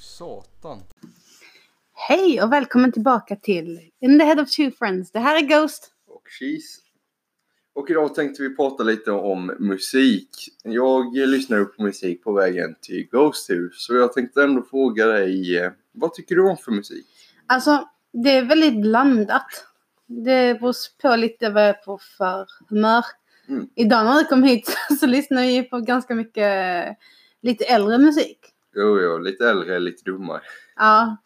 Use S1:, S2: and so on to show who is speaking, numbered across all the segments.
S1: satan.
S2: Hej och välkommen tillbaka till In the Head of Two Friends. Det här är Ghost.
S1: Och cheese. Och idag tänkte vi prata lite om musik. Jag lyssnar på musik på vägen till Ghost House. Så jag tänkte ändå fråga dig, eh, vad tycker du om för musik?
S2: Alltså, det är väldigt blandat. Det beror på lite vad jag är på för humör.
S1: Mm.
S2: Idag när du kom hit så lyssnar vi på ganska mycket lite äldre musik.
S1: Jo, jo, lite äldre, lite dummare.
S2: Ja,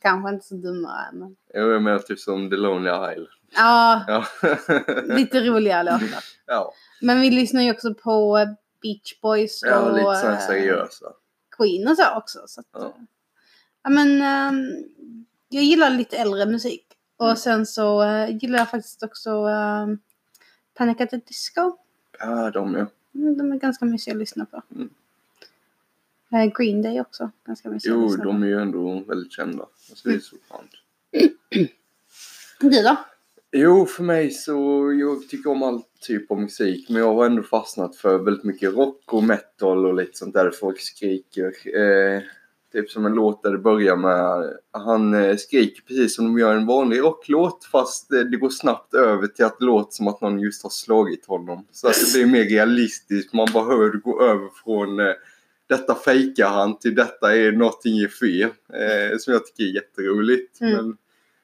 S2: kanske inte så dummare men...
S1: Jo, jag menar typ som The Lonely Isle.
S2: Ja,
S1: Ja.
S2: lite roliga låtar.
S1: ja.
S2: Men vi lyssnar ju också på eh, Beach Boys och
S1: ja, lite sådana
S2: eh,
S1: seriösa.
S2: Queen och så också. Så att,
S1: Ja.
S2: ja, men ehm, jag gillar lite äldre musik. Och
S1: Mm.
S2: sen så eh, gillar jag faktiskt också um, Panic at the Disco.
S1: Ja, de ja.
S2: Mm, De är ganska mysiga att lyssna på.
S1: Mm.
S2: Eh, Green Day också. Ganska att
S1: Jo, de är ju ändå väldigt kända. Alltså, det är så skönt.
S2: Du då?
S1: Jo, för mig så, jag tycker om all typ av musik. Men jag har ändå fastnat för väldigt mycket rock och metal och lite sånt där folk skriker. Eh, typ som en låt där det börjar med, han eh, skriker precis som de gör en vanlig rocklåt fast eh, det går snabbt över till att det låter som att någon just har slagit honom. Så att det blir mer realistiskt. Man bara hör det gå över från eh, detta fejkar han till detta är någonting är fel. Eh, som jag tycker är jätteroligt.
S2: Mm.
S1: Men,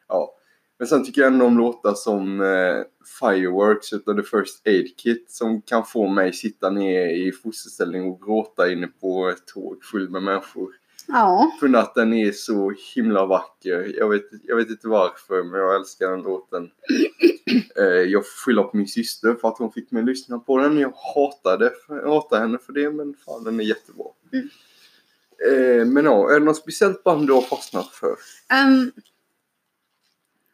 S1: ja. Men sen tycker jag ändå om låtar som eh, Fireworks utav The First Aid Kit som kan få mig sitta ner i fosterställning och gråta inne på ett tåg fullt med människor.
S2: Ja.
S1: För att den är så himla vacker. Jag vet, jag vet inte varför men jag älskar den låten. Eh, jag skylla på min syster för att hon fick mig att lyssna på den. Jag hatade, jag hatar henne för det men fan den är jättebra.
S2: Mm.
S1: Eh, men ja, är det något speciellt band du har fastnat för?
S2: Ehm,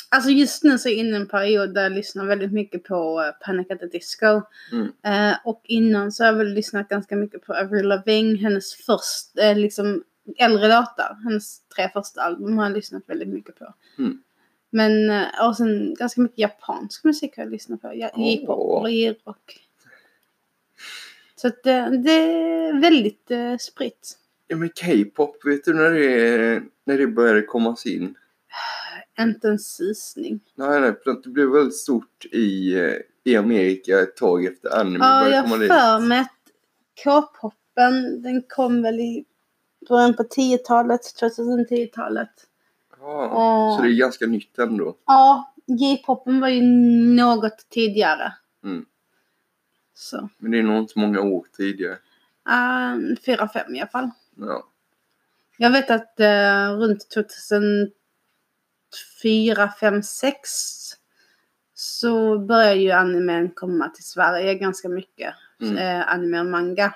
S2: alltså just nu så är jag inne i en period där jag lyssnar väldigt mycket på eh, Panic at the Disco.
S1: Mm.
S2: Eh, och innan så har jag väl lyssnat ganska mycket på Avril Lavigne, hennes första, eh, liksom äldre låtar. Hennes tre första album har jag lyssnat väldigt mycket på.
S1: Mm.
S2: Men, och sen ganska mycket japansk musik har jag lyssnat på. J-pop och J-rock. Så att det, det är väldigt eh, spritt.
S1: Ja men K-pop, vet du när det, när det började komma in?
S2: Inte en susning.
S1: Nej, nej, för det blev väldigt stort i, eh, i Amerika ett tag efter anime
S2: Ja,
S1: började
S2: jag
S1: komma dit.
S2: för mig att K-popen, den kom väl i början på 10-talet, 2010-talet.
S1: Ja,
S2: Ja.
S1: så det är ganska nytt ändå.
S2: Ja, J-popen var ju något tidigare.
S1: Mm.
S2: Så,
S1: Men det är nog inte många år tidigare.
S2: um, 4-5 i alla fall.
S1: Ja.
S2: Jag vet att eh, runt 2004, 5, 6 så började ju animen komma till Sverige ganska mycket.
S1: Mm.
S2: Eh, anime och manga.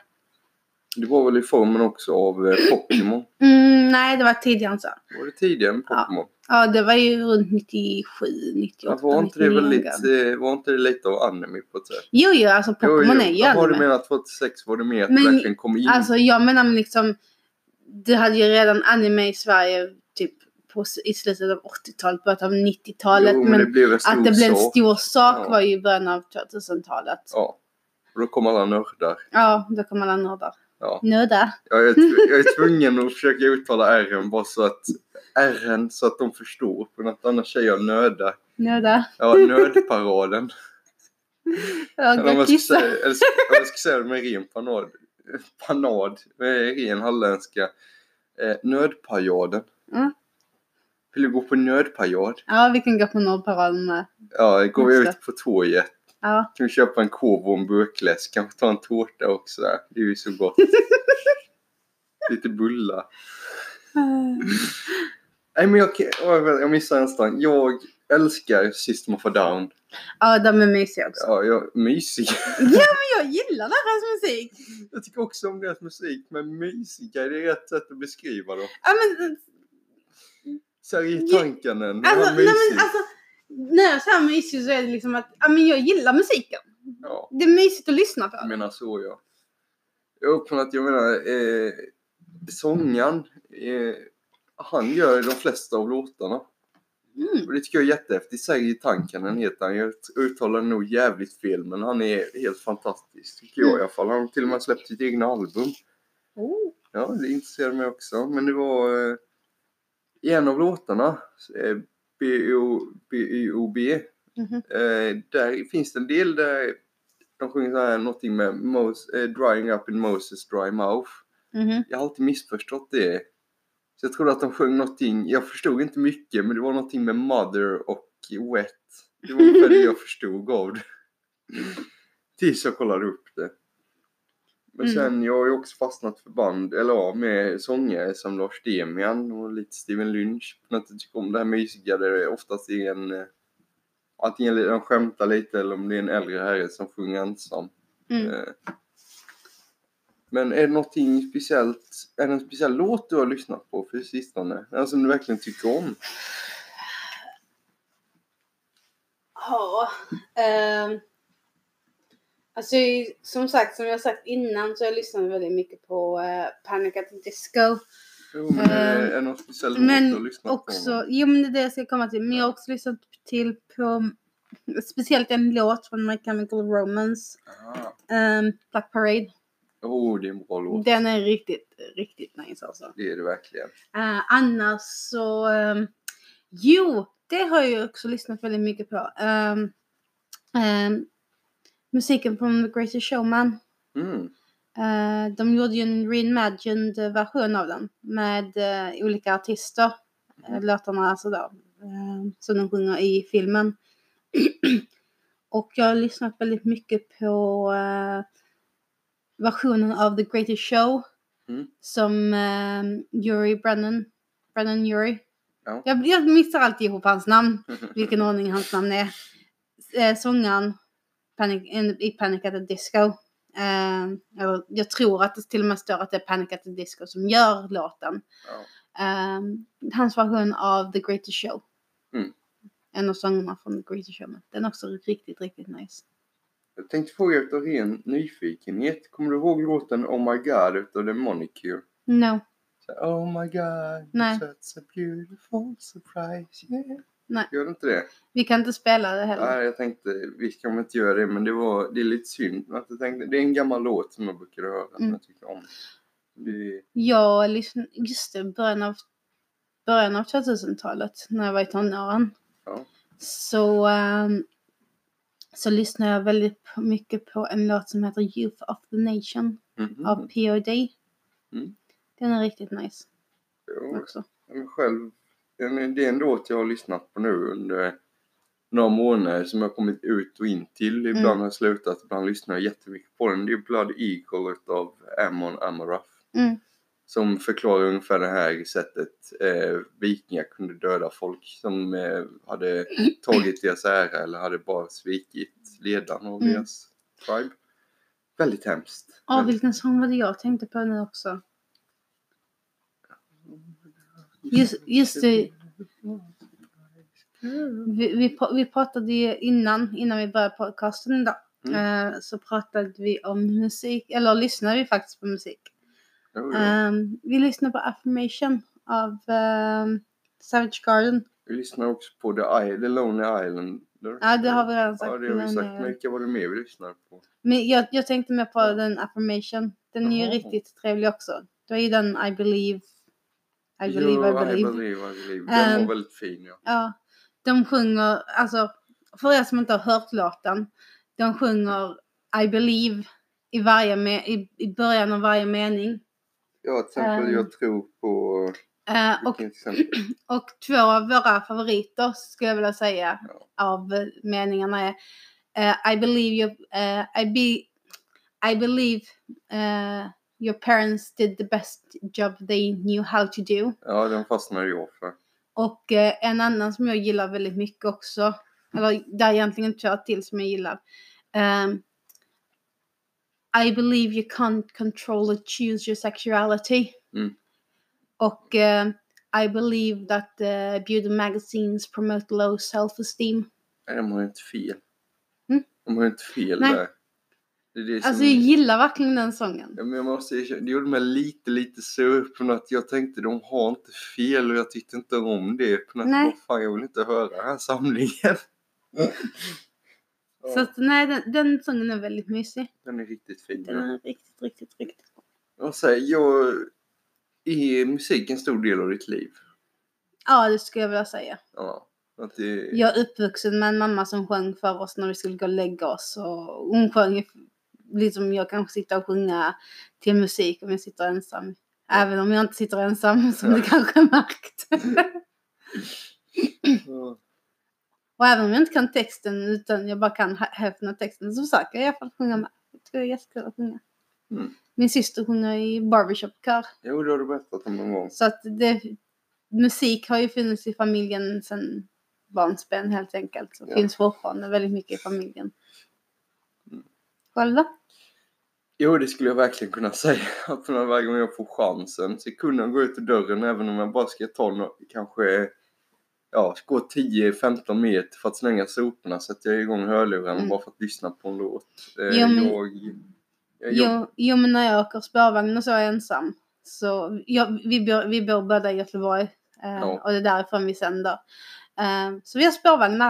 S1: Det var väl i formen också av eh, Pokémon.
S2: Mm, nej, det var tidigare än så.
S1: Var det tidigare med
S2: Ja.
S1: Pokémon?
S2: Ja, det var ju runt 97, 98,
S1: Ja, var, inte det
S2: 99
S1: väl
S2: någon
S1: lite, eh, var inte det lite av anime på ett sätt?
S2: Jo, jo, alltså Pokémon är ju
S1: Jaha, du
S2: anime.
S1: menar 2006 var det mer att
S2: Men,
S1: det verkligen kom in?
S2: Alltså jag menar liksom, det hade ju redan anime i Sverige typ på, i slutet av 80-talet, början av 90-talet.
S1: jo,
S2: men
S1: men det blev en stor
S2: att det blev en stor sak
S1: Ja.
S2: var ju i början av 2000-talet. Ja,
S1: Ja. Och då kom alla nördar.
S2: då kom alla nördar.
S1: Ja.
S2: Nördar.
S1: Jag är, jag är tvungen att försöka uttala R'n bara så att R'n så att de förstår. För att annars säger jag nöda.
S2: Nördar.
S1: Ja, nödparaden.
S2: Jag
S1: Eller om jag ska säga, eller jag ska säga det med ren panad. Panad. Med ren halländska. Eh, nödparaden.
S2: Mm.
S1: Vill du gå på nödparad?
S2: Ja, vi kan gå på Nordparaden med.
S1: Ja, går vi ut på torget.
S2: Ja.
S1: Kan vi köpa en korv och en burkläsk. Kanske ta en tårta också. Det är ju så gott. Lite bullar. Nej men jag, jag, missar nästan. Jag älskar System of a Down.
S2: Ja, de är mysiga också.
S1: Ja, jag, mysig.
S2: Ja, men jag gillar deras musik.
S1: Jag tycker också om deras musik, men mysiga är det rätt sätt att beskriva dem.
S2: Ja, men
S1: Sergej
S2: Ja,
S1: Tankanen,
S2: alltså,
S1: han
S2: nej, men alltså, när jag säger mysig så är det liksom att ja, men jag gillar musiken.
S1: Ja,
S2: Det är mysigt att lyssna på.
S1: jag menar så ja. Jag uppfattar att jag menar, eh, sångaren, eh, han gör de flesta av låtarna.
S2: Mm.
S1: Och det tycker jag är jättehäftigt. Sergej Tankanen heter han. Jag uttalar nog jävligt fel, men han är helt fantastisk. Tycker jag
S2: Mm.
S1: i alla fall. Han har till och med släppt sitt egna album.
S2: Oh.
S1: Ja, det intresserar mig också. Men det var... eh, i en av låtarna, eh, B-O- B-Y-O-B,
S2: Mhm.
S1: eh, där finns det en del där de sjunger så här någonting med Mos- eh, drying up in Moses dry mouth.
S2: Mhm.
S1: Jag har alltid missförstått det. Så jag trodde att de sjöng någonting, jag förstod inte mycket, men det var någonting med mother och wet. Det var ungefär det jag förstod av det. Tills jag kollade upp det. Men
S2: Mm.
S1: sen, jag har ju också fastnat för band, eller ja, med sångare som Lars Demian och lite Steven Lynch. Men jag tycker om det här mysiga där det oftast är en... eh, Antingen de skämtar lite eller om det är en äldre herre som sjunger ensam.
S2: Mm.
S1: Eh, Men är det någonting speciellt, är det en speciell låt du har lyssnat på för sistone? Den som du verkligen tycker om?
S2: Ja. ehm, alltså som sagt, som jag sagt innan så har jag lyssnat väldigt mycket på uh, Panic at the Disco.
S1: Jo, men
S2: Eh,
S1: är det någon speciell
S2: Men
S1: lyssnat
S2: också, jo men det är det jag ska komma till. Men jag har också lyssnat till på speciellt en låt från My Chemical Romance,
S1: på? Ah.
S2: ehm, Black Parade.
S1: Oh, det är en bra låt.
S2: Den är riktigt, riktigt nice alltså.
S1: Det är det verkligen.
S2: Eh, annars så, ehm, jo, det har jag också lyssnat väldigt mycket på. Ehm, ehm, musiken från The Greatest Showman.
S1: Mm.
S2: Eh, de gjorde ju en reimagined version av den med eh, olika artister. Mm. Låtarna alltså då, eh, som de sjunger i filmen. Och jag har lyssnat väldigt mycket på versionen av The Greatest Show.
S1: Mm.
S2: Som eh, Yuri Brennan, Brennan Yuri.
S1: Ja.
S2: Jag, jag missar alltid ihop hans namn, vilken ordning hans namn är. Eh, sångaren Panic, i Panic at the Disco. Eller jag tror att det till och med står att det är Panic at the Disco som gör låten.
S1: Ja.
S2: Eh, hans version av The Greatest Show.
S1: Mm.
S2: En av sångerna från The Greatest Show. Den är också riktigt, riktigt nice.
S1: Jag tänkte fråga utav ren nyfikenhet. Kommer du ihåg låten Oh My God utav The Monicure?
S2: No.
S1: Oh my God,
S2: Nej.
S1: that's a beautiful surprise, yeah.
S2: Nej.
S1: Gör inte det?
S2: Vi kan inte spela det heller.
S1: Nej, jag tänkte, kan man inte göra det, men det, var, det är lite synd. Att jag tänkte, det är en gammal låt som jag brukar höra, som
S2: Mm.
S1: jag tycker om. Det,
S2: Jag lyssnade, just det, början av, början av 2000-talet när jag var i tonåren.
S1: Ja.
S2: Så, ehm, så lyssnade jag väldigt mycket på en låt som heter Youth of the Nation
S1: mhm.
S2: av P.O.D.
S1: Mm.
S2: Den är riktigt nice
S1: Jo,
S2: också.
S1: jag själv, det är en låt jag har lyssnat på nu under några månader som jag kommit ut och in till. Ibland
S2: Mm.
S1: har jag slutat, ibland lyssnar jag jättemycket på den. Det är Blood Eagle utav Ammon Amaraf.
S2: Mm.
S1: Som förklarar ungefär det här sättet eh, vikingar kunde döda folk som eh, hade tagit deras ära eller hade bara svikit ledaren av
S2: Mm.
S1: deras tribe. Väldigt hemskt.
S2: Ja, vilken sång var det jag tänkte på nu också? Just, just det, vi, vi, vi pratade ju innan, innan vi började podcasten idag.
S1: Mm.
S2: Eh, så pratade vi om musik, eller lyssnade vi faktiskt på musik.
S1: Jo.
S2: Ehm, vi lyssnade på Affirmation av ehm, Savage Garden.
S1: Vi lyssnar också på The, The Lonely Island.
S2: Ja, det har vi redan sagt.
S1: Ja, det har vi sagt.
S2: eh,
S1: Men vilka var det mer vi lyssnade på?
S2: Men jag, jag tänkte mer på den Affirmation. Den är ju riktigt trevlig också. Det är ju den I believe. I believe,
S1: jo,
S2: I believe.
S1: I believe, I believe. Den
S2: Ehm,
S1: var väldigt fin ja.
S2: Ja, de sjunger, alltså för er som inte har hört låten, de sjunger I believe i, varje me- i, i början av varje mening.
S1: Ja, till exempel
S2: ehm,
S1: jag tror på...
S2: Eh, och, och två av våra favoriter skulle jag vilja säga
S1: Ja.
S2: av eh, meningarna är eh, I believe you, eh, I, be, I believe your parents did the best job they knew how to do.
S1: Ja, den fastnade jag för.
S2: Och eh, en annan som jag gillar väldigt mycket också, eller det är egentligen två till som jag gillar. Ehm, I believe you can't control or choose your sexuality.
S1: Mm.
S2: Och eh, I believe that uh, beauty magazines promote low self-esteem.
S1: Nej, de har ju inte fel.
S2: Mm.
S1: De har ju inte fel
S2: Nej.
S1: där. Det.
S2: Alltså jag gillar verkligen den sången.
S1: Ja, men jag måste erkänna, det gjorde mig lite, lite sur på något. Jag tänkte de har inte fel och jag tyckte inte om det. På något,
S2: Nej.
S1: Vad fan, jag vill inte höra den här samlingen.
S2: Så att, nej, den, den sången är väldigt mysig.
S1: Den är riktigt fin.
S2: Den är riktigt, riktigt, riktigt.
S1: Jag säger, jag... Är musik en stor del av ditt liv?
S2: Ja, det skulle jag vilja säga.
S1: Ja. Att det,
S2: Jag är uppvuxen med en mamma som sjöng för oss när vi skulle gå och lägga oss. Och hon sjöng liksom jag kanske sitter och sjunga till musik om jag sitter ensam. Även om jag inte sitter ensam som du kanske märkt.
S1: Ja.
S2: och även om jag inte kan texten utan jag bara kan hä- hälften av texten så försöker jag i alla fall sjunga med. Jag tycker det är jättekul att sjunga.
S1: Mm.
S2: Min syster sjunger i barbershop-kör.
S1: Jo, det har du berättat om någon gång.
S2: Så att det, musik har ju funnits i familjen sedan barnsben helt enkelt. Så
S1: Ja.
S2: finns fortfarande väldigt mycket i familjen. Själv då?
S1: Jo, det skulle jag verkligen kunna säga. Att varje gång jag får chansen så kunna gå ut ur dörren även om jag bara ska ta nå- kanske ja, gå 10-15 meter för att slänga soporna sätter jag igång hörlurarna
S2: Mm.
S1: bara för att lyssna på en låt. Eh,
S2: Jo, men-
S1: jag, jag, jag,
S2: Jo, jo, men när jag åker spårvagn och så är jag ensam. Så jag, vi, bor, vi bor båda i Göteborg. Eh,
S1: Ja.
S2: Och det är därifrån vi sänder. Eh, så vi har spårvagnar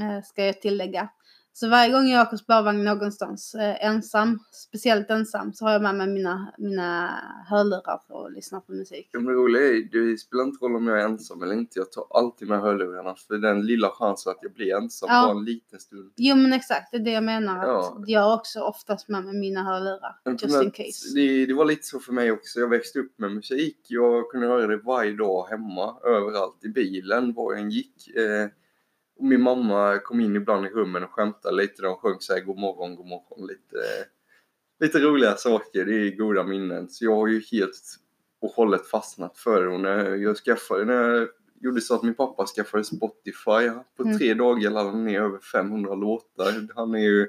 S2: här, eh, ska jag tillägga. Så varje gång jag åker spårvagn någonstans eh, ensam, speciellt ensam, så har jag med mig mina, mina hörlurar och lyssnar på musik.
S1: det roliga är, det spelar inte roll om jag är ensam eller inte. Jag tar alltid med hörlurarna för den lilla chansen att jag blir ensam
S2: Ja.
S1: bara en liten stund.
S2: Jo men exakt, det är det jag menar. Att
S1: Ja.
S2: Jag har också oftast med mig mina hörlurar.
S1: Men
S2: Just in
S1: något-
S2: case.
S1: Det, det var lite så för mig också. Jag växte upp med musik. Jag kunde höra det varje dag hemma, överallt, i bilen, var jag än gick. Eh, och min mamma kom in ibland i rummen och skämtade lite. De sjöng såhär god morgon, god morgon. Lite, lite roliga saker. Det är goda minnen. Så jag har ju helt och hållet fastnat för det. Och när jag skaffade, när jag gjorde så att min pappa skaffade Spotify. På
S2: Mm.
S1: tre dagar laddade han ner över 500 låtar. Han är ju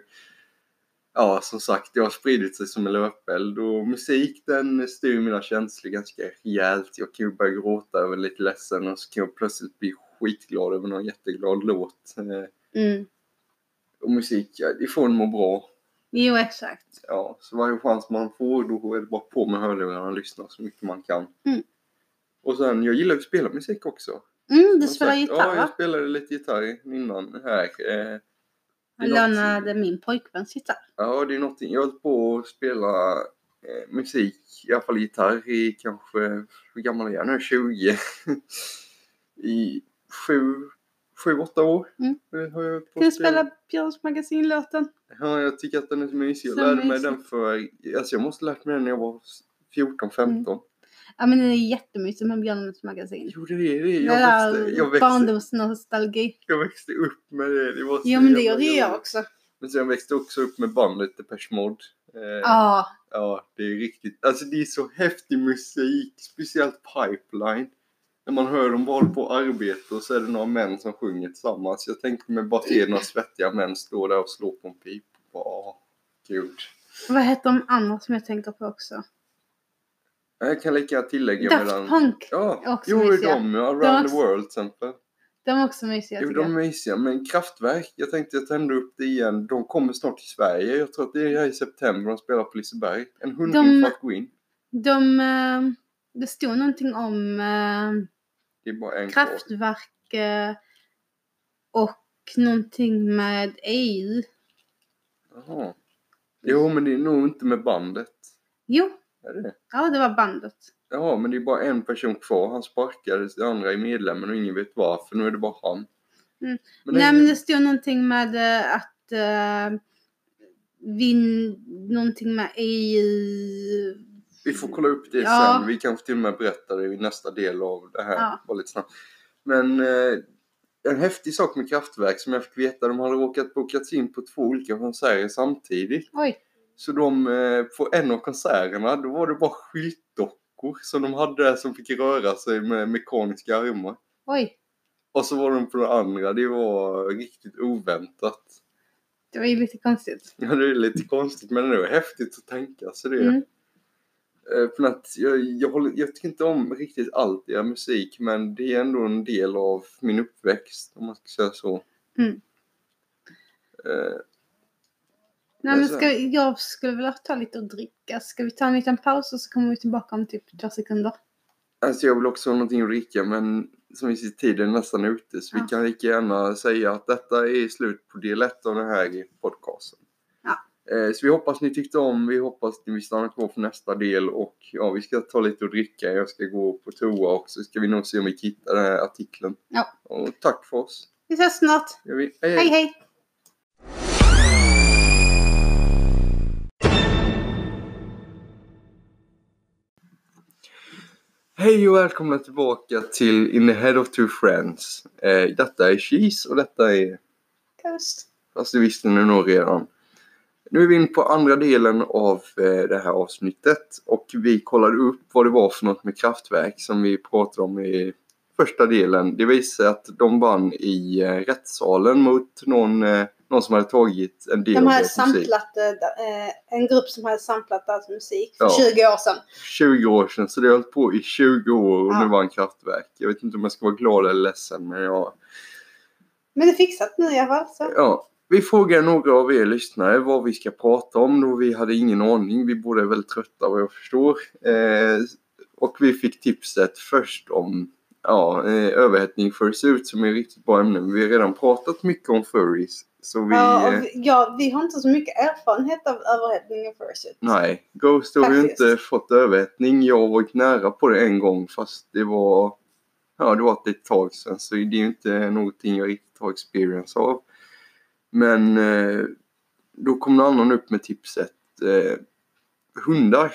S1: Ja, som sagt, det har spridit sig som en löpeld och musik den styr mina känslor ganska rejält. Jag kan ju börja gråta över lite ledsen och så kan jag plötsligt bli skitglad över någon jätteglad låt. Eh,
S2: Mm.
S1: Och musik, ja, det får en må bra.
S2: Jo exakt.
S1: Ja, så varje chans man får då är det bara på med hörlurarna och lyssna så mycket man kan.
S2: Mm.
S1: Och sen, jag gillar ju att spela musik också.
S2: Mm, du spelar gitarr
S1: Ja, jag spelade lite gitarr innan här. Eh,
S2: Jag lånade min pojkväns gitarr.
S1: Ja, det är någonting. Jag har hållit på att spela eh, musik, i alla fall gitarr, i kanske, hur gammal är jag nu? 20? I sju, sju, åtta år.
S2: Mm.
S1: Det Har jag på
S2: Kan du spela Björns magasinlåten?
S1: Ja, jag tycker att den är så mysig. Jag
S2: Så
S1: lärde mig
S2: mysig.
S1: den för, alltså jag måste ha lärt mig den när jag var 14, 15.
S2: Ja men den är jättemysig med Björns magasin.
S1: Jo, det är det. Jag
S2: där
S1: växte, jag, växte,
S2: barndomsnostalgi.
S1: jag växte upp med det. det var så
S2: Jo men det gjorde ju jag också.
S1: Men sen växte jag också upp med bandet Depeche Mode. Eh,
S2: Ja.
S1: Ja, det är riktigt. Alltså det är så häftig musik. Speciellt Pipeline. När man hör dem bara på arbete och så är det några män som sjunger tillsammans. Jag tänkte mig bara se några svettiga män stå där och slå på en pip. Åh, gud.
S2: Vad heter de andra som jag tänker på också?
S1: Jag kan lika tillägga
S2: Daft
S1: mellan...
S2: Punk.
S1: Ja,
S2: också
S1: jo,
S2: mysiga.
S1: de, ja, Around
S2: De
S1: the World till exempel.
S2: De är också mysiga
S1: Jo, de är mysiga, men Kraftwerk, jag tänkte jag tände upp det igen. De kommer snart till Sverige. Jag tror att det är här i september de spelar på Liseberg. En hundring
S2: De-
S1: för att gå in.
S2: De, eh, det stod någonting om eh,
S1: Det är bara en
S2: kraftverk eh, och någonting med EU.
S1: Jaha. Jo, men det är nog inte med bandet.
S2: Jo,
S1: Är det det?
S2: ja det var bandet.
S1: Ja, men det är bara en person kvar. Han sparkades, det andra är medlemmen och ingen vet varför. Nu är det bara han.
S2: Mm.
S1: Men det,
S2: Nej men det stod någonting med eh, att uh, vi, någonting med EU.
S1: Vi får kolla upp det
S2: Ja.
S1: sen. Vi kanske till och med berättar det i nästa del av det här.
S2: Ja.
S1: Bara lite snabbt. Men eh, en häftig sak med Kraftwerk som jag fick veta. De hade råkat bokats in på två olika konserter samtidigt.
S2: Oj,
S1: Så de, eh, på en av konserterna, då var det bara skyltdockor som de hade där som fick röra sig med mekaniska armar.
S2: oj.
S1: Och så var de på den andra, det var riktigt oväntat.
S2: Det var ju lite konstigt.
S1: Ja, det är lite konstigt men det var häftigt att tänka sig det.
S2: Mm.
S1: Eh, För att jag, jag, håller, jag tycker inte om riktigt allt i er musik men det är ändå en del av min uppväxt om man ska säga så.
S2: Mm.
S1: Eh,
S2: Nej, men ska, jag skulle vilja ta lite och dricka. Ska vi ta en liten paus och så kommer vi tillbaka om typ två sekunder?
S1: Alltså jag vill också ha någonting att dricka men som vi ser tiden är nästan ute så
S2: Ja.
S1: vi kan lika gärna säga att detta är slut på del ett av den här podcasten. Eh, Så vi hoppas ni tyckte om, vi hoppas ni vill stanna kvar för nästa del och ja, vi ska ta lite att dricka. Jag ska gå på toa också, ska vi nog se om vi hittar den här artikeln.
S2: Ja.
S1: Och tack för oss.
S2: Vi ses snart.
S1: Vi. Hej,
S2: Hej hej!
S1: Hej och välkomna tillbaka till In the Head of Two Friends. Eh, detta är Cheese och detta är,
S2: Coast.
S1: fast det visste ni nog redan. Nu är vi in på andra delen av eh, det här avsnittet och vi kollade upp vad det var för något med kraftverk som vi pratade om i första delen. Det visade att de vann i eh, rättssalen mot någon, eh, någon som hade tagit en del
S2: De
S1: av deras musik.
S2: samplat, en grupp som hade samplat deras musik för
S1: Ja.
S2: 20 år sedan.
S1: 20 år sedan, så det har hållit på i 20 år och
S2: Ja.
S1: nu vann kraftverk. Jag vet inte om jag ska vara glad eller ledsen men jag
S2: Men det är fixat nu i alla fall. Så.
S1: Ja, vi frågade några av er lyssnare vad vi ska prata om då vi hade ingen aning. Vi båda är väldigt trötta vad jag förstår. Eh, och vi fick tipset först om ja, eh, överhettning fursuit som är riktigt bra ämne. Vi har redan pratat mycket om furries. Så vi...
S2: Ja,
S1: eh,
S2: vi, ja, vi har inte så mycket erfarenhet av överhettning och fursuit.
S1: nej, Ghost har ju inte fått överhettning. Jag har varit nära på det en gång fast det var... Ja, det var ett litet tag sedan så det är ju inte någonting jag riktigt har experience av. Men eh, då kom någon annan upp med tipset eh, hundar.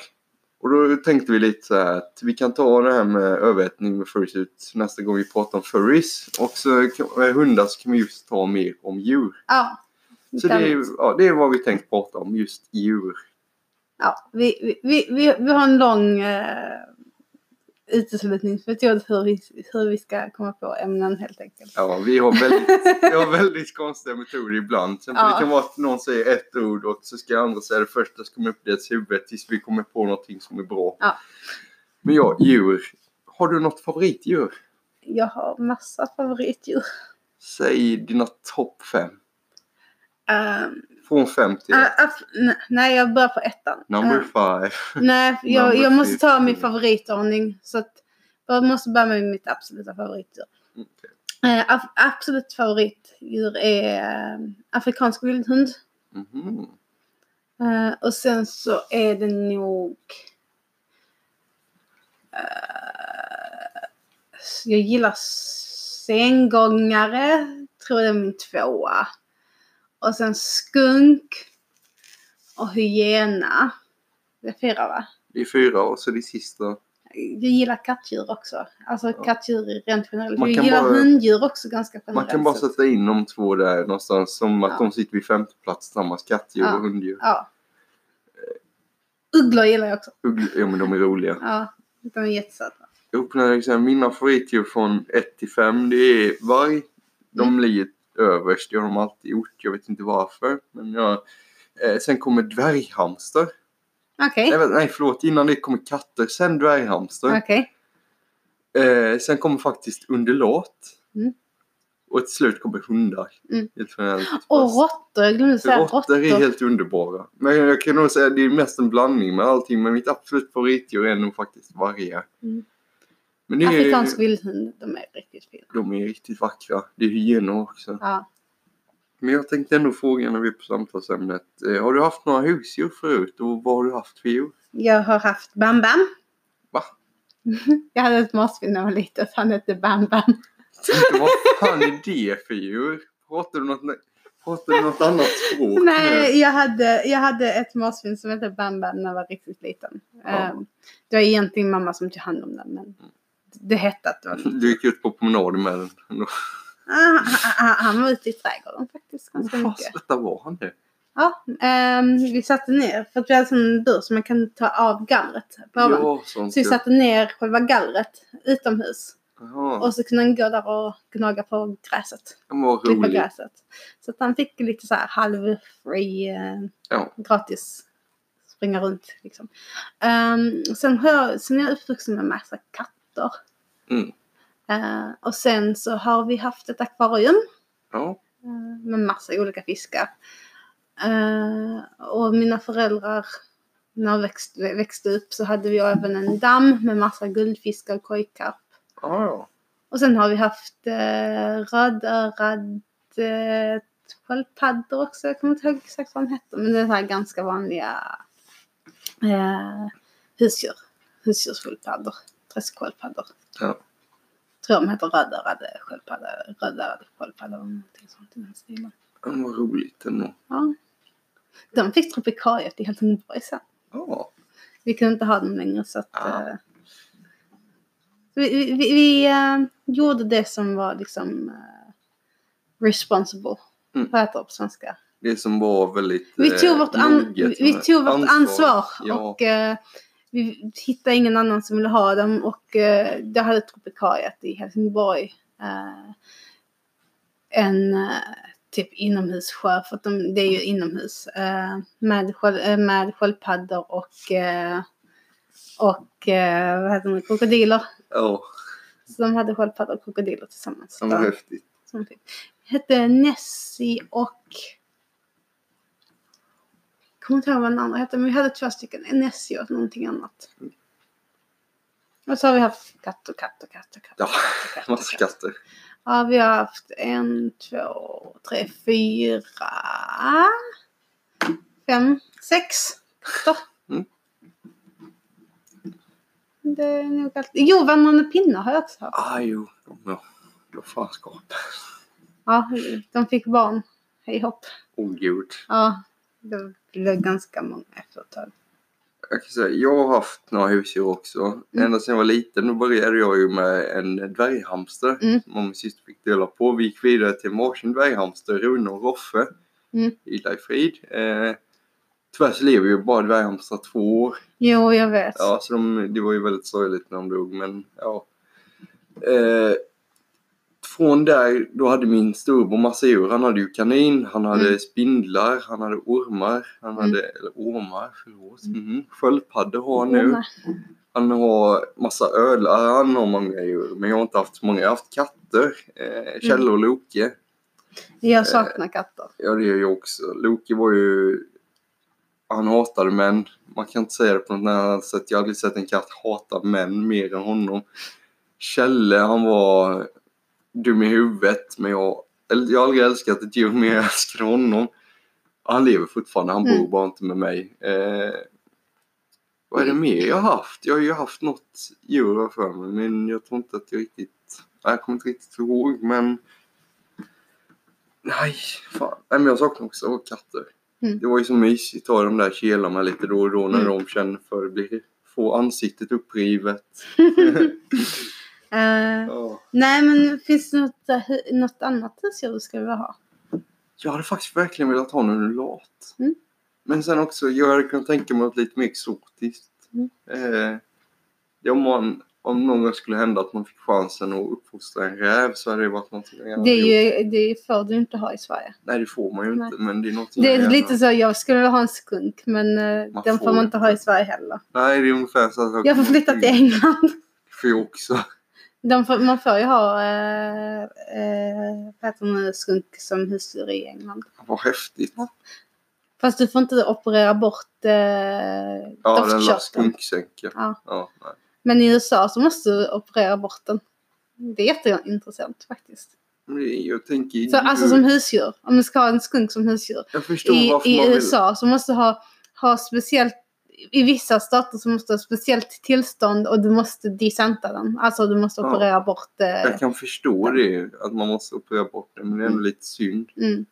S1: Och då tänkte vi lite så här att vi kan ta det här med överhettning med fursuit nästa gång vi pratar om furries. Och så med hundar så kan vi just ta mer om djur.
S2: Ja.
S1: Så det är, ja, det är vad vi tänkt prata om, just djur.
S2: ja, vi, vi, vi, vi, vi har en lång eh, uteslutningsmetod hur vi, hur vi ska komma på ämnen helt enkelt.
S1: Ja, vi har väldigt, vi har väldigt konstiga metoder ibland.
S2: Ja.
S1: Det kan vara att någon säger ett ord och så ska andra säga det första som kommer upp i deras huvud tills vi kommer på någonting som är bra.
S2: Ja.
S1: Men ja, djur. Har du något favoritdjur?
S2: Jag har massa favoritdjur.
S1: Säg dina topp fem.
S2: Um,
S1: Från fem till
S2: uh, uh, nej, jag börjar på ettan.
S1: number
S2: Uh,
S1: five.
S2: nej, jag, jag måste ta min
S1: 15.
S2: favoritordning. Så att jag måste börja med mitt absoluta favoritdjur.
S1: Okej.
S2: Uh, ab- absolut favoritdjur är uh, afrikansk vildhund.
S1: Mhm.
S2: Eh, och sen så är det nog... eh, jag gillar sengångare. Tror det är min tvåa. Och sen skunk. Och hyena. Det är fyra va?
S1: Det är fyra och så det sista.
S2: Jag gillar kattdjur också. Alltså
S1: Ja.
S2: kattdjur rent generellt.
S1: Man
S2: Jag gillar
S1: bara-
S2: hunddjur också ganska generellt.
S1: Man kan bara sätta in de två där någonstans som att
S2: Ja.
S1: de sitter vid femte plats tillsammans. Kattdjur
S2: Ja.
S1: och hunddjur.
S2: Ja. Ugglor gillar jag också.
S1: Ugglor, ja men de är roliga.
S2: Ja, de är jättesöta.
S1: upp när liksom, mina favoritdjur från 1 till 5 det är varg. De
S2: Mm.
S1: ligger överst, det har de alltid gjort. Jag vet inte varför. Men ja. eh, sen kommer dvärghamster.
S2: Okej.
S1: Nej, vänta, nej förlåt, innan det kommer katter, sen dvärghamster.
S2: Okej.
S1: Eh, sen kommer faktiskt undulat.
S2: Mm.
S1: Och till slut kommer hundar.
S2: Mm.
S1: Helt.
S2: Och råttor, jag glömde säga
S1: Råttor
S2: råttor.
S1: är helt underbara. Men jag kan nog säga att det är mest en blandning med allting. Men mitt absolut favoritdjur är nog faktiskt vargar.
S2: Mm.
S1: Men
S2: Afrikansk vildhund, de är riktigt fina.
S1: De är riktigt vackra. Det är hyenor också.
S2: Ja.
S1: Men jag tänkte ändå fråga när vi är på samtalsämnet. Eh, har du haft några husdjur förut och vad har du haft för djur?
S2: Jag har haft Bam Bam.
S1: Va?
S2: jag hade ett marsvin när jag var liten, så han hette Bam Bam.
S1: Tänkte, vad fan är det för djur? Pratar du något, pratar du något annat språk nu?
S2: Nej, jag hade, jag hade ett marsvin som hette Bam Bam när jag var riktigt liten.
S1: Ja.
S2: Ehm, Det var egentligen mamma som tog hand om den, men det hette att det var...
S1: Du gick ut på promenader med den.
S2: Ah, han- han, han var ute i trädgården faktiskt ganska
S1: Vad
S2: mycket.
S1: detta var han det?
S2: Ja, ehm, vi satte ner, för att vi hade en bur som man kan ta av gallret på.
S1: Ja, sånt.
S2: Så vi satte ner själva gallret utomhus.
S1: Jaha,
S2: Och så kunde han gå där och gnaga på gräset. Klippa gräset. Så att han fick lite så här halv-free, eh,
S1: Ja.
S2: gratis springa runt liksom. Ehm, sen, jag, sen är jag uppvuxen med massa katter.
S1: Mm.
S2: Eh, och sen så har vi haft ett akvarium
S1: Ja.
S2: eh, med massa olika fiskar. Eh, och mina föräldrar, när jag växte, växte upp så hade vi även en damm med massa guldfiskar och kojkarp.
S1: Ja.
S2: Och sen har vi haft eh, rödörad, eh, sköldpaddor också. Jag kommer inte ihåg exakt vad de heter. Men det här ganska vanliga eh, husdjur. Husdjurssköldpaddor. Träsksköldpaddor.
S1: Ja.
S2: Tror de heter rödörade sköldpaddor. Rödörade sköldpaddor. eller Någonting sånt i den stilen.
S1: Men vad roligt ändå.
S2: Ja. De fick tropikariet i Helsingborg sen.
S1: Ja.
S2: Vi kunde inte ha dem längre så att...
S1: Ja.
S2: eh, vi vi, vi, eh, gjorde det som var liksom eh, responsible.
S1: Mm.
S2: Vad heter det på svenska?
S1: Det som var väldigt
S2: Vi tog vårt, an, vi tog vårt ansvar,
S1: Ja.
S2: och eh, vi hittade ingen annan som ville ha dem och eh, det hade tropikariet i Helsingborg. Eh, en eh, typ inomhussjö, för att de, det är ju inomhus. Eh, med, eh, med sköldpaddor och, eh, och eh, vad heter det, krokodiler.
S1: Ja,
S2: Så de hade sköldpaddor och krokodiler tillsammans.
S1: var häftigt.
S2: Hette Nessie och... Kommer inte ihåg vad den andra hette, men vi hade två stycken. Nessie och någonting annat. Och så har vi haft katt och katt och katt och katt.
S1: Ja,
S2: och katt och
S1: massa
S2: katt.
S1: katter.
S2: Ja, vi har haft en, två, tre, fyra, fem, sex katter.
S1: Mm.
S2: Det är nog allt. Jo, vandrande pinnar har jag också haft.
S1: Ah, jo, de. Då fanskap.
S2: Ja, de fick barn. Hej hopp.
S1: Oh gud.
S2: Ja, det blev ganska många efter ett tag.
S1: Jag kan säga, jag har haft några husdjur också.
S2: Mm.
S1: Ända sedan jag var liten då började jag ju med en dvärghamster.
S2: Mm.
S1: Som min syster fick dela på. Vi gick vidare till varsin dvärghamster, Rune och Roffe.
S2: Mm.
S1: I frid. Eh, tyvärr så lever ju bara dvärghamstrar två år.
S2: Jo, jag vet.
S1: Ja, så de, det var ju väldigt sorgligt när de dog, men ja. Eh, från där, då hade min storbror massa djur. Han hade ju kanin, han hade
S2: Mm.
S1: spindlar, han hade ormar, han
S2: Mm.
S1: hade, eller ormar, förlåt. Mm. Sköldpaddor har han nu. Han har massa ölar, han har många djur. Men jag har inte haft så många. Jag har haft katter. Eh, Kjelle och Loke.
S2: Jag saknar katter.
S1: Ja, det gör jag också. Loke var ju... Han hatade män. Man kan inte säga det på något annat sätt. Jag har aldrig sett en katt hata män mer än honom. Kjelle, han var dum i huvudet. Men jag, jag har aldrig älskat ett djur mer än jag älskade honom. Han lever fortfarande. Han bor
S2: Mm.
S1: bara inte med mig. Eh, vad är det mer jag har haft? Jag har ju haft något djur för mig. Men jag tror inte att jag riktigt... Jag kommer inte riktigt ihåg. Men Nej, fan. Nej, men jag saknar också katter.
S2: Mm.
S1: Det var ju så mysigt att ha de där kelarna lite då och då när
S2: Mm.
S1: de känner för att bli, få ansiktet upprivet.
S2: Eh,
S1: Ja.
S2: nej, men finns det något, eh, något annat husdjur du skulle vilja ha?
S1: Jag hade faktiskt verkligen velat ha en undulat.
S2: Mm.
S1: Men sen också, jag hade kunnat tänka mig något lite mer exotiskt.
S2: Mm.
S1: Eh, det om, man, om någon gång skulle hända att man fick chansen att uppfostra en räv så hade det varit någonting jag
S2: Det, är ju, det får du inte ha i Sverige.
S1: Nej, det får man ju
S2: Nej.
S1: inte. Men det är någonting
S2: Det
S1: jag
S2: är
S1: gärna-
S2: lite så, jag skulle vilja ha en skunk men eh,
S1: Man
S2: den
S1: får
S2: man inte ha i. Sverige heller.
S1: Nej, det är ungefär så att
S2: Jag får flytta till England.
S1: Får jag också.
S2: Får, man får ju ha heter det, skunk som husdjur i England.
S1: Vad häftigt.
S2: Ja. Fast du får inte operera bort eh,
S1: Ja, den la skunksänka.
S2: Ja.
S1: Ja.
S2: Men i USA så måste du operera bort den. Det är jätteintressant faktiskt.
S1: Jag tänker...
S2: Så, alltså som husdjur. Om du ska ha en skunk som husdjur.
S1: Jag förstår
S2: I, i
S1: man vill...
S2: USA så måste du ha, ha speciellt i vissa stater så måste du ha speciellt tillstånd och du måste desanta den. Alltså du måste
S1: Ja.
S2: operera bort... Eh,
S1: Jag kan förstå det, att man måste operera bort det, men det är ändå
S2: Mm.
S1: lite synd.
S2: mm.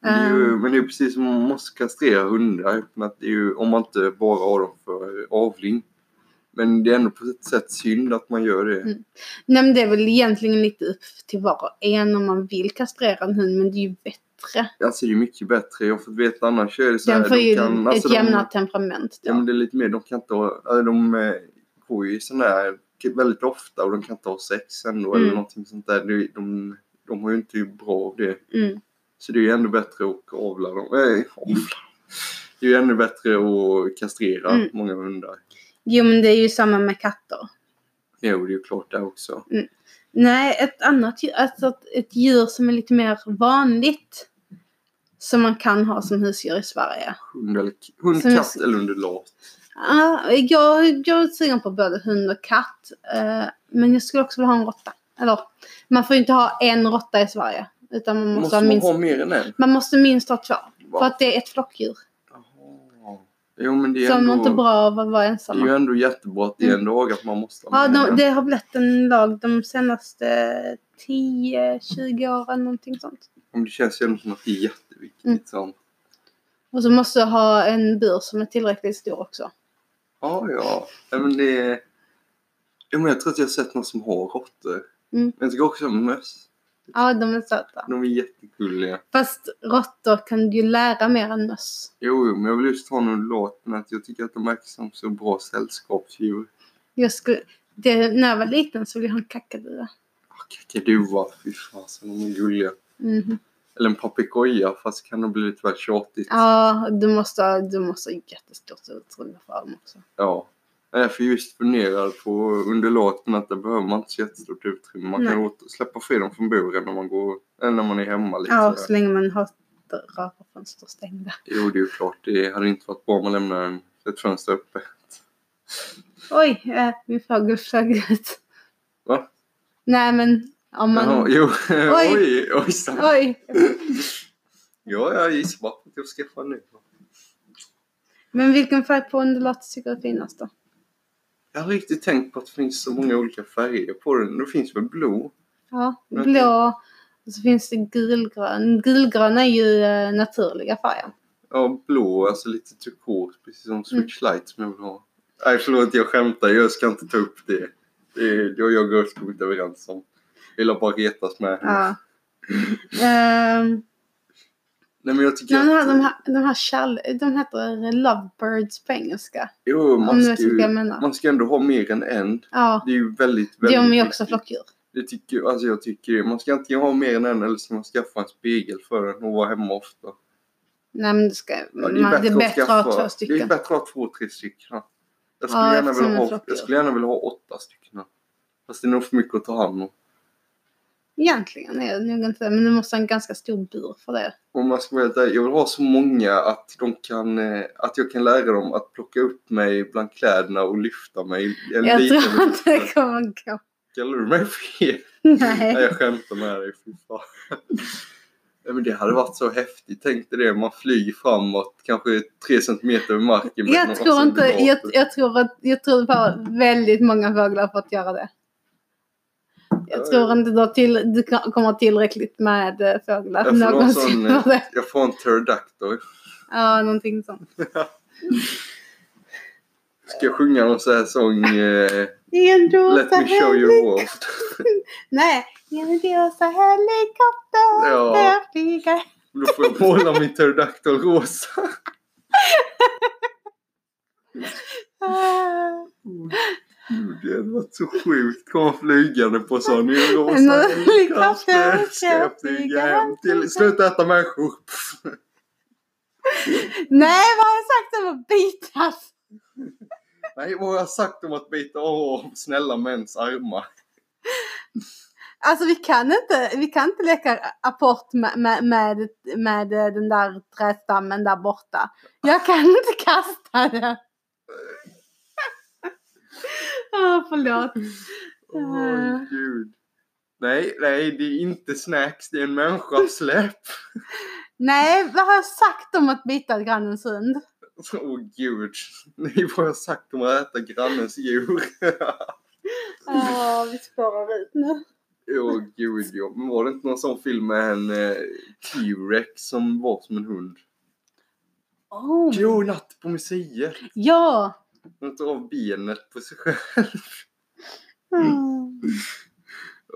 S1: Men det, är ju,
S2: Ehm,
S1: men det är ju precis som man måste kastrera hundar, men att det är ju, om man inte bara har dem för avling. Men det är ändå på ett sätt synd att man gör det.
S2: Mm. Nej men det är väl egentligen lite upp till var och en om man vill kastrera en hund men det är ju bättre.
S1: Alltså det är mycket bättre. Jag har fått veta annars är det så
S2: Den
S1: här,
S2: får ju
S1: kan, alltså,
S2: ett
S1: de-
S2: jämnare temperament
S1: Ja, men
S2: då.
S1: det är lite mer, de kan inte ha, alltså, de eh, går ju sån där väldigt ofta och de kan inte ha sex ändå eller
S2: Mm.
S1: någonting sånt där. De, de, de har ju inte bra av det.
S2: Mm.
S1: Så det är ju ännu bättre att avla dem. Äh, avla. Det är ju ännu bättre att kastrera
S2: Mm.
S1: många hundar.
S2: Jo men det är ju samma med katter.
S1: Jo, det är ju klart det också.
S2: Nej, ett annat alltså ett, djur som är lite mer vanligt. Som man kan ha som husdjur i Sverige.
S1: Hund, eller, hund
S2: Som jag-
S1: katt eller undulat.
S2: Ah, jag, jag är sugen på både hund och katt. eh, men jag skulle också vilja ha en råtta. Eller, man får ju inte ha en råtta i Sverige. Utan man måste,
S1: Måste
S2: ha
S1: man
S2: minst,
S1: ha mer än en?
S2: man måste minst ha två.
S1: Va?
S2: För att det är ett flockdjur.
S1: Jo men det är
S2: man
S1: ändå...
S2: inte bra av att vara
S1: Det är
S2: ensamma.
S1: ju ändå jättebra att det är en lag att man måste ha
S2: Ja, de, det har blivit en lag de senaste 10-20 åren, någonting sånt.
S1: Men Det känns ju ändå som att det är jätteviktigt.
S2: Mm.
S1: Så.
S2: Och så måste jag ha en bur som är tillräckligt stor också.
S1: Ja, ja. Men det är... Ja, men jag tror att jag har sett någon som har råttor.
S2: Mm.
S1: Men jag tycker också om möss.
S2: Ja, de är söta.
S1: De är jättegulliga.
S2: Fast råttor kan du ju lära mer än möss.
S1: Jo, jo, men jag vill just ha någon låt men att jag tycker att de verkar som så bra sällskapsdjur.
S2: Jag skulle, det, när jag var liten så ville jag ha en kakadua.
S1: Ah, Kakadua, fy fasen, de är gulliga.
S2: Mhm.
S1: Eller en papegoja, fast kan det bli lite väl tjatigt.
S2: Ja, du måste, du måste ha jättestort utrymme för dem också.
S1: Ja. Jag är för just funderad på under låten att det behöver man inte så jättestort utrymme. Man kan
S2: Nej.
S1: åter, släppa fri dem från buren när man går, eller när man är hemma lite.
S2: Ja, så länge man har dörrar och fönster stängda.
S1: Jo, det är ju klart. Det hade inte varit bra om man lämnar en, ett fönster uppe.
S2: Oj, äh, min fågel flög ut.
S1: Va?
S2: Nej, men om man...
S1: Jaha, jo.
S2: Oj.
S1: oj, oj.
S2: Oj!
S1: Ja, jag gissar bara att jag skaffar nu.
S2: Men vilken färg på underlaget tycker du är finast då?
S1: Jag har riktigt tänkt på att det finns så många olika färger på den. Det finns väl blå?
S2: Ja,
S1: Okej.
S2: blå. Och så finns det gulgrön. Gulgrön är ju eh, naturliga färger.
S1: Ja, blå, alltså lite turkos, precis som Switch Light som jag vill ha. Nej, förlåt, jag skämtar. Jag ska inte ta upp det. Det är jag och jag kommit överens om. Jag vill bara retas med henne.
S2: Ja. Ehm,
S1: Nej, men jag tycker
S2: här,
S1: att...
S2: de, här, de här kärl, de heter lovebirds på engelska.
S1: Jo, man ska, ju, man ska ändå ha mer än en.
S2: Ja,
S1: Det är ju väldigt, väldigt
S2: de är också
S1: viktigt.
S2: flockdjur.
S1: Det tycker, alltså jag tycker det. Man ska antingen ha mer än en eller så ska man skaffa en spegel för den och vara hemma ofta.
S2: Nej men det, ska,
S1: Ja,
S2: man, det är bättre att ha två
S1: Det är
S2: stycken.
S1: bättre att ha två, tre stycken. Jag skulle,
S2: Ja,
S1: gärna, vilja ha, jag skulle gärna vilja ha åtta stycken. Fast det är nog för mycket att ta hand om.
S2: Egentligen är det nog inte det, men du måste ha en ganska stor bur för det.
S1: Om man ska vara jag vill ha så många att, de kan, eh, att jag kan lära dem att plocka upp mig bland kläderna och lyfta mig. En
S2: Jag
S1: liten
S2: tror inte det kommer gå.
S1: Kallar du mig fel? Nej,
S2: Nej.
S1: jag skämtar med dig. Fy fan. Men det hade varit så häftigt. Tänk dig det, man flyger framåt kanske tre centimeter över marken.
S2: Jag tror inte, jag, jag tror att, jag tror bara väldigt många fåglar för att göra det. Jag
S1: Ja,
S2: tror inte du, till, du kommer tillräckligt med eh, fåglar
S1: Jag får någon
S2: någonsin
S1: sån, eh. Jag får en pterodactyl.
S2: Ja, någonting sånt.
S1: Ska jag sjunga någon sån här sång? Eh, Let me show you world.
S2: Nej, en rosa helikopter
S1: Ja.
S2: flyger.
S1: Då får jag måla min pterodactyl rosa. Gud, det hade varit så sjukt. Komma flygande på sån rosa helikopter Ska jag flyga hem till... Sluta äta människor!
S2: Nej, vad har jag sagt om att bitas?
S1: Nej, vad har jag sagt om att bita av snälla mäns armar?
S2: Alltså vi kan inte, vi kan inte leka apport med, med, med, med den där trädstammen där borta. Jag kan inte kasta den. Åh, förlåt.
S1: Åh,
S2: Ah.
S1: gud. Nej, nej, det är inte snacks. Det är en människas släpp.
S2: Nej, vad har jag sagt om att bita grannens hund?
S1: Åh gud. Nej, vad har jag sagt om att äta grannens djur?
S2: Ja, vi spårar ut nu.
S1: Åh gud, ja. Men var det inte någon sån film med en eh, T-Rex som var som en hund?
S2: Oh.
S1: Jo, Natt på museet.
S2: Ja!
S1: Tar av benet på sig själv.
S2: Mm.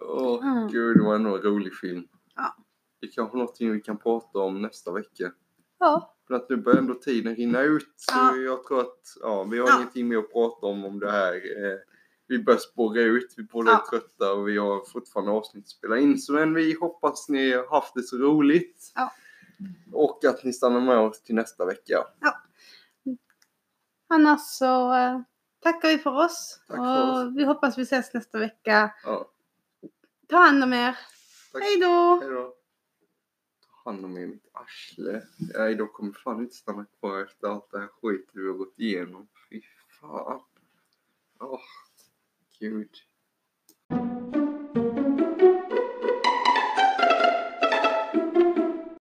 S1: Åh
S2: Mm.
S1: gud, det var ändå en rolig film.
S2: Ja.
S1: Det är kanske någonting vi kan prata om nästa vecka.
S2: Ja.
S1: För att nu börjar ändå tiden rinna ut. Så
S2: Ja.
S1: jag tror att ja, vi har
S2: Ja.
S1: ingenting mer att prata om om det här. Eh, vi börjar spåra ut, vi båda
S2: Ja.
S1: är trötta och vi har fortfarande avsnitt att spela in. Så men vi hoppas ni har haft det så roligt.
S2: Ja.
S1: Och att ni stannar med oss till nästa vecka.
S2: Annars så eh, tackar vi för oss.
S1: Tack för
S2: och vi hoppas vi ses nästa vecka.
S1: Ja,
S2: Ta hand om er.
S1: tack.
S2: Hej då!
S1: Ta hand om i mitt arsle. Nej, de kommer fan inte stanna kvar efter allt det här skit vi har gått igenom. Fy fan. Åh, gud.